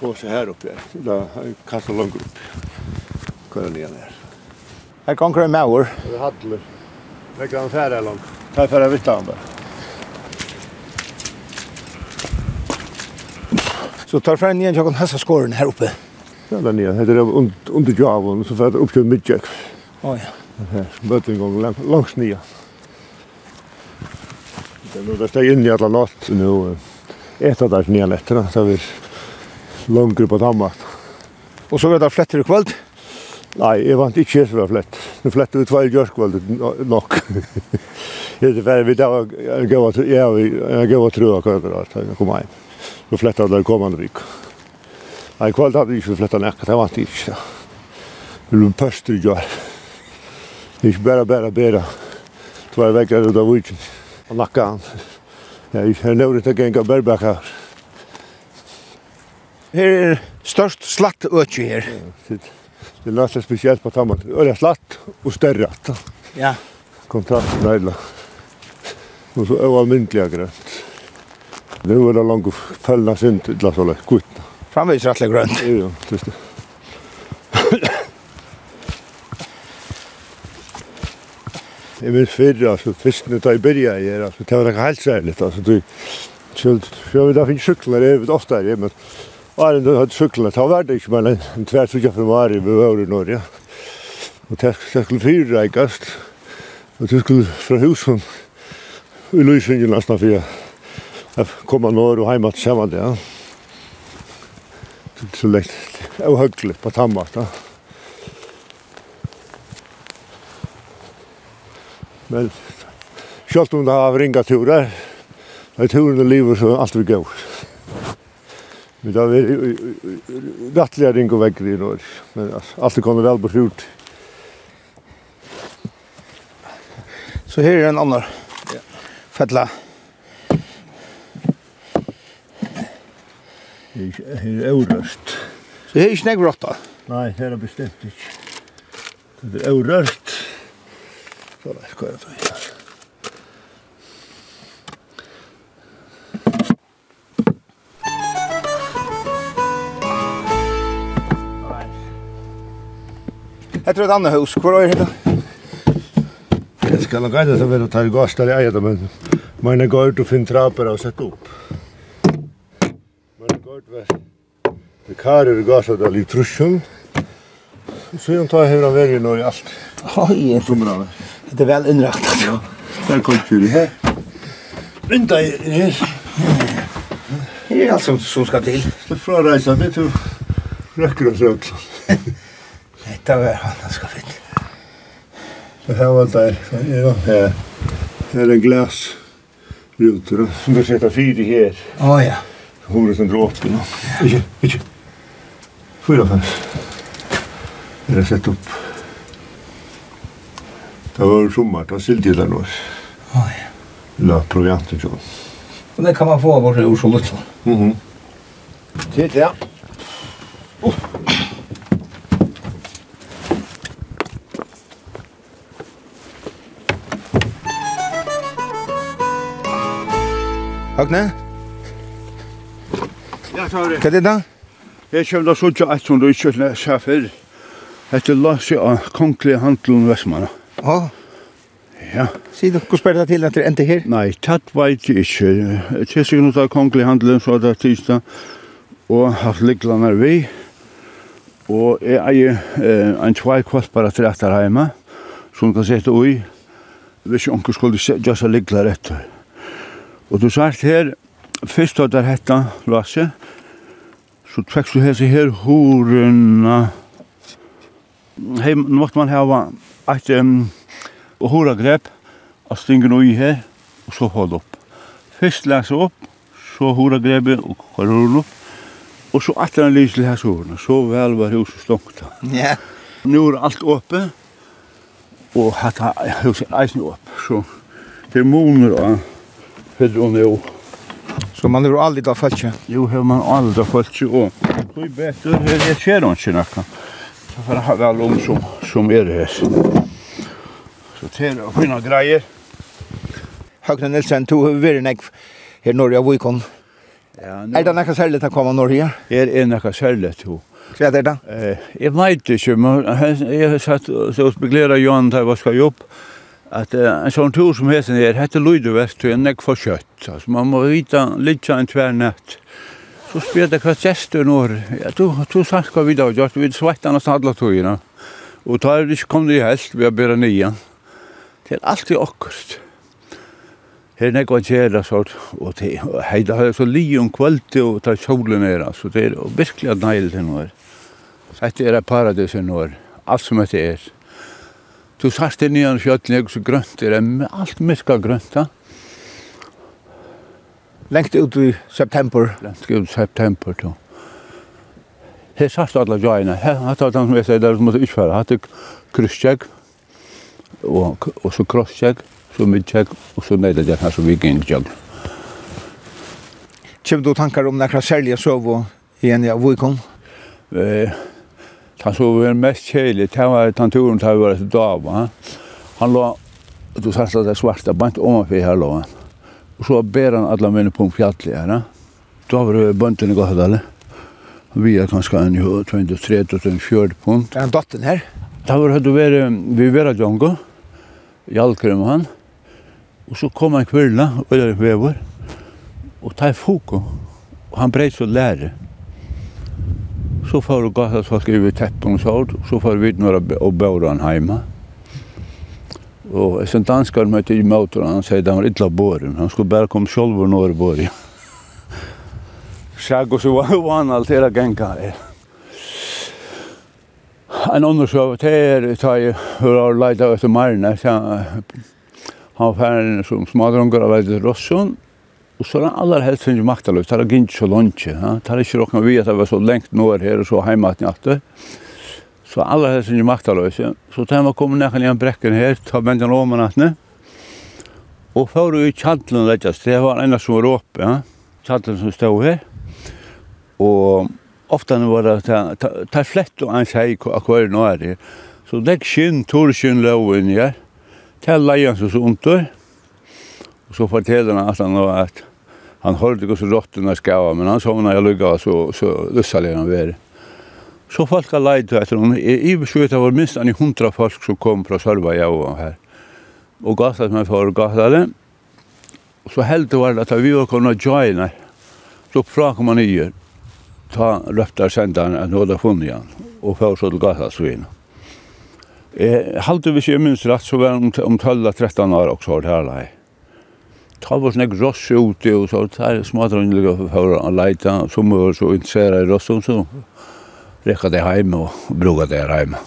på sig här uppe. Då kastar långt upp. Kolla ner här. her? kommer en maur. Det er hattler. Det kan färra långt. Här färra vi stan bare. Så tar fram igen jag kan hassa skåren här uppe. Ja, där nere. Heter det under Javon så för upp till Midjack. Ja ja. Här bötten gång långt ner. Det nu där står inne i alla natt nu. Ett av där nya nätterna så vi långt upp på tammat. Och så vet jag flätter i kväll. Nei, jeg vant ikke kjøs var flett. Nu flett vi tvei gjørskvald nok. Det vet ikke, vi da gav jeg gav trua kvadrat, jeg kom heim vi flyttar der kommande vik. Nei, kvalt hadde vi ikke flyttat nekka, det vant ikke. Vi ble pøster i gjør. Ikke bare, bare, bare. Det var vekk ut av viken. Og nakka han. Ja, Jeg er nøvrig til genga bærbæk her. Her er størst slatt økje her. Det er næsta spesielt på tammat. Øyla slatt og større. Ja. Kontrast nøyla. Og så øyla myndelig grønt. Nu er det langt fällna synd till att hålla kvittna. Framvis rettelig grønt. Jo, jo, just det. Jeg minns fyrir, altså, fyrstene da jeg byrja i er, altså, det var nekka helt særligt, altså, du, sjøl, sjøl, vi da finn syklar, jeg vet ofta er, men, Arjen, du hadde syklar, ta var det ikke, men, en tvær sykja fra Mari, vi var i Norge, og det skulle fyrreikast, og det skulle fra husen, i Lysingen, nesten fyrir, Jeg kom an år og heimat saman det, ja. Så lekt, det er høglig på tammat, ja. Men sjálvt om det har ringa turer, det er turene lever så alt vi gav. Men det er rettelig ringa vegger i Norge, men alt er kommet vel beslut. Så her er en annan fella. Her er aurørt. Så her er ikke nek rotta? Nei, her er bestemt ikke. Det er aurørt. Så da, hva er det her? Etter et annet hus, hvor er det? Jeg skal nok eide til å være og ta i gass der jeg eier det, men mine går ut og finner traper og sette opp. Vi karer i litt trusjon. Så jeg tar jeg han vært i alt. Oi, det er vel innrettet. Ja, der kom tur i her. Runda i her. Det er alt som, som skal til. Slipp fra reisa, det tror røkker oss rødt. Dette var han, han skal finne. Det her var der. Ja, her. Her er en glas ruter som du sitter fire her. Å oh, ja. 180 nå. Ikke, ikke. 54. Det er sett opp. Det var sommer, det var sildtidler nå. Oi. La provianten til oss. Og det kan man få bort i ord så litt. Mhm. Titt, ja. Oh. Hagne? Hva er det da? Jeg kommer da sånn at hun ikke sa før. Etter la seg av kongelig handelen Vestmanna. Ja. Ja. Sier du, hvordan spør det til at det endte her? Nei, tatt veit jeg ikke. Til seg noe av kongelig handelen, så er det tisdag, og hatt ligglene vi. Og jeg eier eh, en tvei kvalpare til etter hjemme, som kan sette ui, hvis ikke onker skulle gjøre seg liggler etter. Og du sagt her, Fyrst var det hetta, Lasse. så tvekst du hese her horena. Hei, nu måtte man hava et um, horagrep av stingen og i her, og så hold opp. Fyrst lese opp, så horagrepet og kvar opp, og så atler han lyser til hese horena, så vel var huset stongt. Ja. Yeah. Nu er alt åpe, og hatt huset eisen opp, så det er moner av, fyrir og nå, Så man lever aldrig av falske? Jo, har man aldrig av falske. Og det er bedre, det skjer han ikke noe. Så får jeg ha vel om som, som er her. Så til å finne greier. Høgne Nilsen, du har vært nekv her når jeg Vikon. Ja, er det nekka særlig til å komme når her? Er det nekka særlig til Hva er det da? Eh, jeg vet ikke, men jeg har satt og spekulera Johan til hva skal jobb at uh, en sånn tur som hesen er, hette Lydevest, og en nekk for kjøtt. Altså, man må vita litt en tvær tvernett. Så spyrir det hva gestur når, ja, du, du sagt hva vi da, har Gjort, vi svett annars alle togina. Og da er det ikke kommet i helst, vi har bera nian. Det er alltid okkurst. Her nekk var kjera sort, og det hei, det er så li om kveldi og ta solen er, altså, det er virkelig at neil til når. Dette er paradis i når, alt som det er. Du sast inn i en fjøtlen, jeg så grønt er det, alt myrka grønt, da. Lengt ut i september? Lengt ut i september, ja. Her sast alla jøyene, her hatt alt som jeg sier, der måtte ikke være, hatt krysskjegg, og, og så krosskjegg, så midtskjegg, og så nøyde det her som vi gikk jøgn. Kjem du tankar om nekra særlige sov og igjen i Avuikon? Eh, Han så var mest kjelig, det var den turen til å være til Dava. Han lå, du sagt at det svarta, bant omanfyr her lå han. Og så ber han alla mine på en fjallig her. Da var det bøntene gått alle. Vi er kanskje en 23-24 pund. Det er han dotten her? Da var det vært, vi var at jongo, jalkrem han. Og så kom han kvirla, og det var vevor. Og ta i foko, og han breit så lærer. Så får det gata folk över täppen och så, så får vi några och han hemma. Och sen danskar med i motorn, han säger att han var illa båren. Han skulle bara komma själv och några båren. Sjag och så var han allt hela gänga. En annan så det är tar ju hur har lejt efter Marne. Han färden som smadrungar av Rosson Og så er har aller helst finns ju. Det er ikke så langt. Ja. Det er ikke råkat vi at det var så lengt norr her og så hemma att ni Så aller helst finns ju Ja. Så da man kommer ned igen bräcken här. Tar väntan om man att ni. Och får du i kjallen läggas. Det var en som var oppe, Ja? Kjallen som stod her. Og ofta var det ta, ta, ta flett og och han säger nå er det. Så legg skinn, torskinn, her, här. Tell som så sunt. Og så forteller han at han har at han hørte ikke så råttorna skava men han somnade jag lugga så så lussade han vidare. Så folk har lejt efter hon. I beskytta var minst en hundra folk som kom fra från Sörba jag och här. Och gasade mig för gasade. Och så helt var det att vi var komna joina. Så frågade man nye. ta röptar at nå hadde funnet igjen. Og för så til till gasasvin. Eh, halte hvis jeg minst rett så var om, om 12-13 år også har det här lejt ta var sånne ross ute, og så tar smadrene ligger for å leite, og som var så interesseret i rossen, så rekka det hjemme og bruka det hjemme.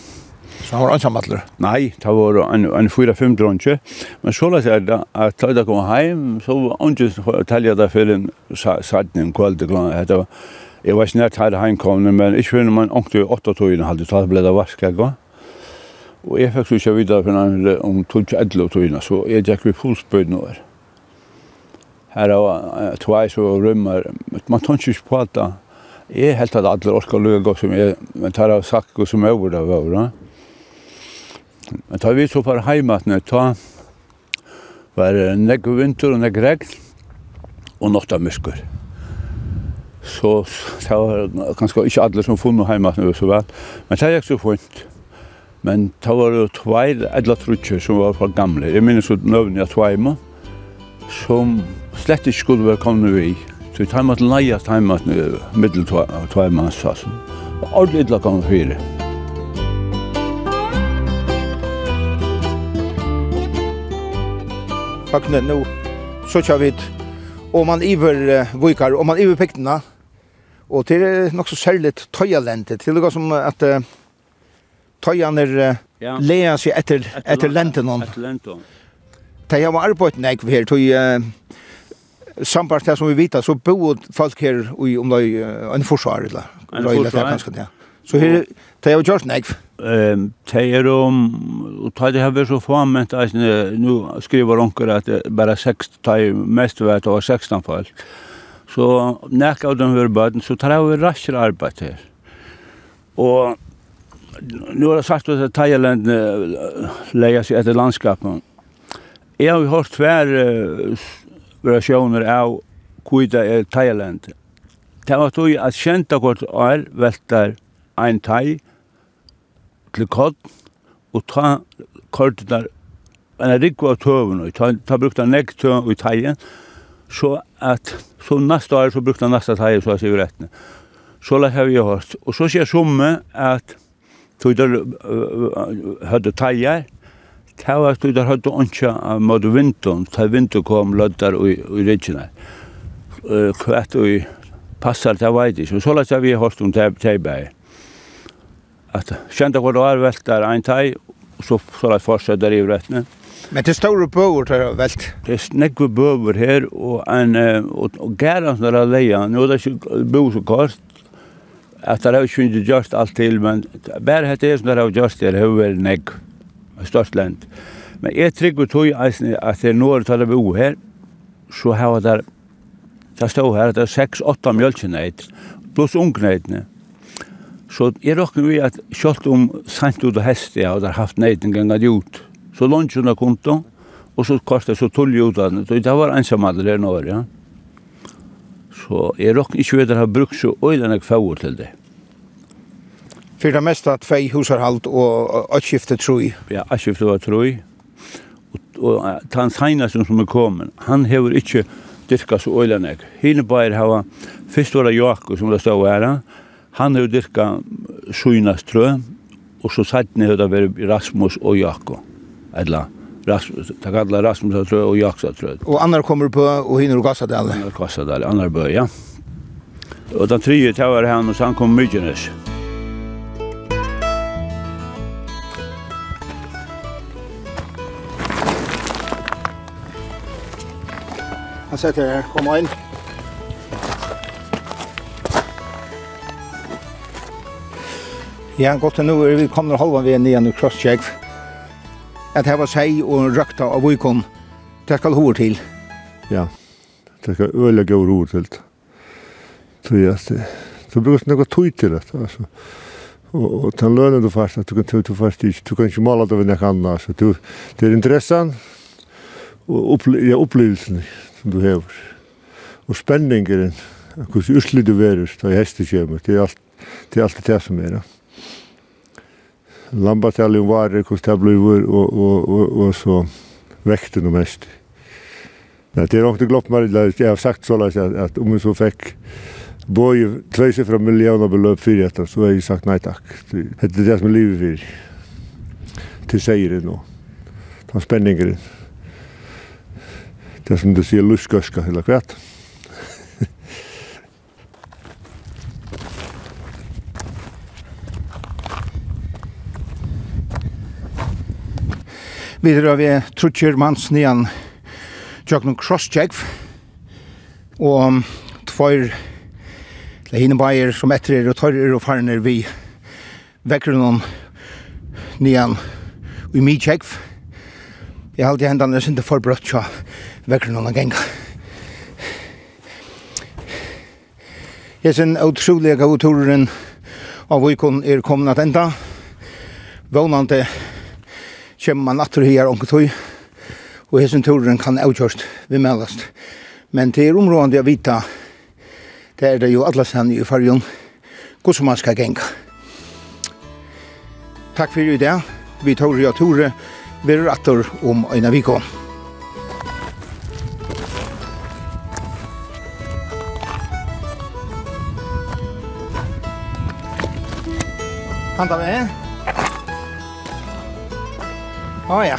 Så han var ansam atler? Nei, det var en, en 4-5 dronje, men så lagt jeg at da jeg kom hjem, så var ikke tallet der for en sattning kveld, det var, jeg var snart her heimkomne, men ikke før man ångte i 8-togene hadde, så ble det vasket gang. Og jeg fikk så ikke videre for om 12-11 togene, så jeg gikk vi fullspøyden over. Her er tveis og rymmer. Man tar ikke på at jeg helt at alle orker løg som jeg tar av sakk og som over det var. Men tar vi så for heimatene, ta var negg vinter og negg regn og notta muskur. Så det var kanskje ikke alle som funnet heimatene så vel, men det gikk så fint. Men det var jo tveir, eller trutjer som var for gamle. Jeg minnes jo nøvnig av tveimer som slett ikke skulle være kommet vi. Så vi tar med til leia, tar med til middeltøymanns, altså. Ordentlig illa kommet fire. Fakne, nå så kjør vi og man iver vikar, og man iver pektene, og det er nok så særlig tøyalentet, til det går som at tøyan er ja. lea seg etter, etter lenten. Etter lenten. Det har arbeidt nek her, tog uh, sambart det som vi vita, så bo folk her i om det er en forsvar, eller røyla det kanskje, det. Så her, det har gjort nek. Ehm Det er om, og det har vært så fament, nu skriver onker at bare 6, det mest vet, det 16 folk. Så nek av dem var bøten, så tar har vært raskere arbeid her. Og nu har jeg sagt at Thailand leia seg etter landskapen Jeg har hørt tvær uh, relasjoner av kvita er Thailand. Det var tog at kjenta kort år velter ein thai til kod og ta kort der en rikva av tøven og ta, ta brukta nekk tøven i thaien så at så neste år så brukta neste thaien så sier vi rettene. Så la har vi hørt. Og så sier summe at tog der uh, høyde thaier Det var at der hadde ikke mot vinteren, da vinteren kom løddar i, i rikkene. Kvett og passar, det var ikke. Så lagt vi hørt om teibæg. At kjente hvor det var velt der en tei, og så, så lagt fortsatt i rettene. Men det står bøver der velt? Det er snekke bøver her, og, en, og, og gæren som er leia, nå er det ikke bo så kort, at det har ikke gjort alt til, men bare hette er som det har gjort det, det har vært negg størst land. Men jeg trygg tog eisen at det er når det er bo her, så har det det stod her at det er 6-8 mjølkjeneit, pluss ungneitene. Så jeg råkker vi at kjølt om sent ut og hest jeg har haft neiten ganger ut. så lunch under konto, og så kostet så tull ut av den. Så det var ensam alle der nå, ja. Så jeg råkker ikke vi at jeg har brukt så øyne jeg får til det. För det meste två hushåll och ett skifte tror Ja, ett skifte var Og, och han signar som er kommet, Han hever inte dyrka så øyne. Hine bare har først var Jakob som det står här. Han hever dyrka sjunas trö och så satt hever det var Rasmus och Jakob. Eller Rasmus, det alla Rasmus trø og Jakob trö. Och andra kommer på och hinner och gassadal. Gassadal, andra börja. Och den tredje tar han och sen kommer Myggenes. Han sitter her, kom inn. Ja, godt nu nå er vi kommer halva vi nian i Krosskjegv. At her var seg og røkta av vikon. Det skal hår til. Ja, det skal øle gå ro til. Så ja, det brukes noe tøy til det, altså. Og den lønnen du fast, du kan tøy fast ikke, du kan ikke då det ved nek annet, du Det er intressant. og opple ja, opplevelsen som du hever. Og spenningeren, hvordan uslig du verer, da og hestet kommer, det er alt det, er alt det som er. Lambataljen varer, hvordan det blir, og, og, og, og så vekten om hestet. Nei, det er nok det glopp meg, jeg har sagt så langt at, at om jeg så fikk Boje tveiser fra millioner beløp fyrir etter, så har jeg sagt nei takk. Det er det som er livet fyrir. Til det nå. Ta spenningeren det som du sier luskøska eller kvart. Vi har vi Trutjer Mans nian Jøgnum Crosscheck og tvoir det hinne bayer som etter er og tørrer og farner vi vekker noen nian i mi check Jeg halte hendene er sinte forbrøtt, ja vekker noen gang. Jeg synes utrolig av turen av Vikon er kommet at enda. Vånande kommer man atter her onke tog, og jeg turen kan avkjørst vi meldast. Men det er områdende å vite, det er det jo alle stedene i fargen, hvordan man skal genga. Takk for i dag. Vi tar jo ture. Vi er atter om en av vikon. Handa med. Å ja.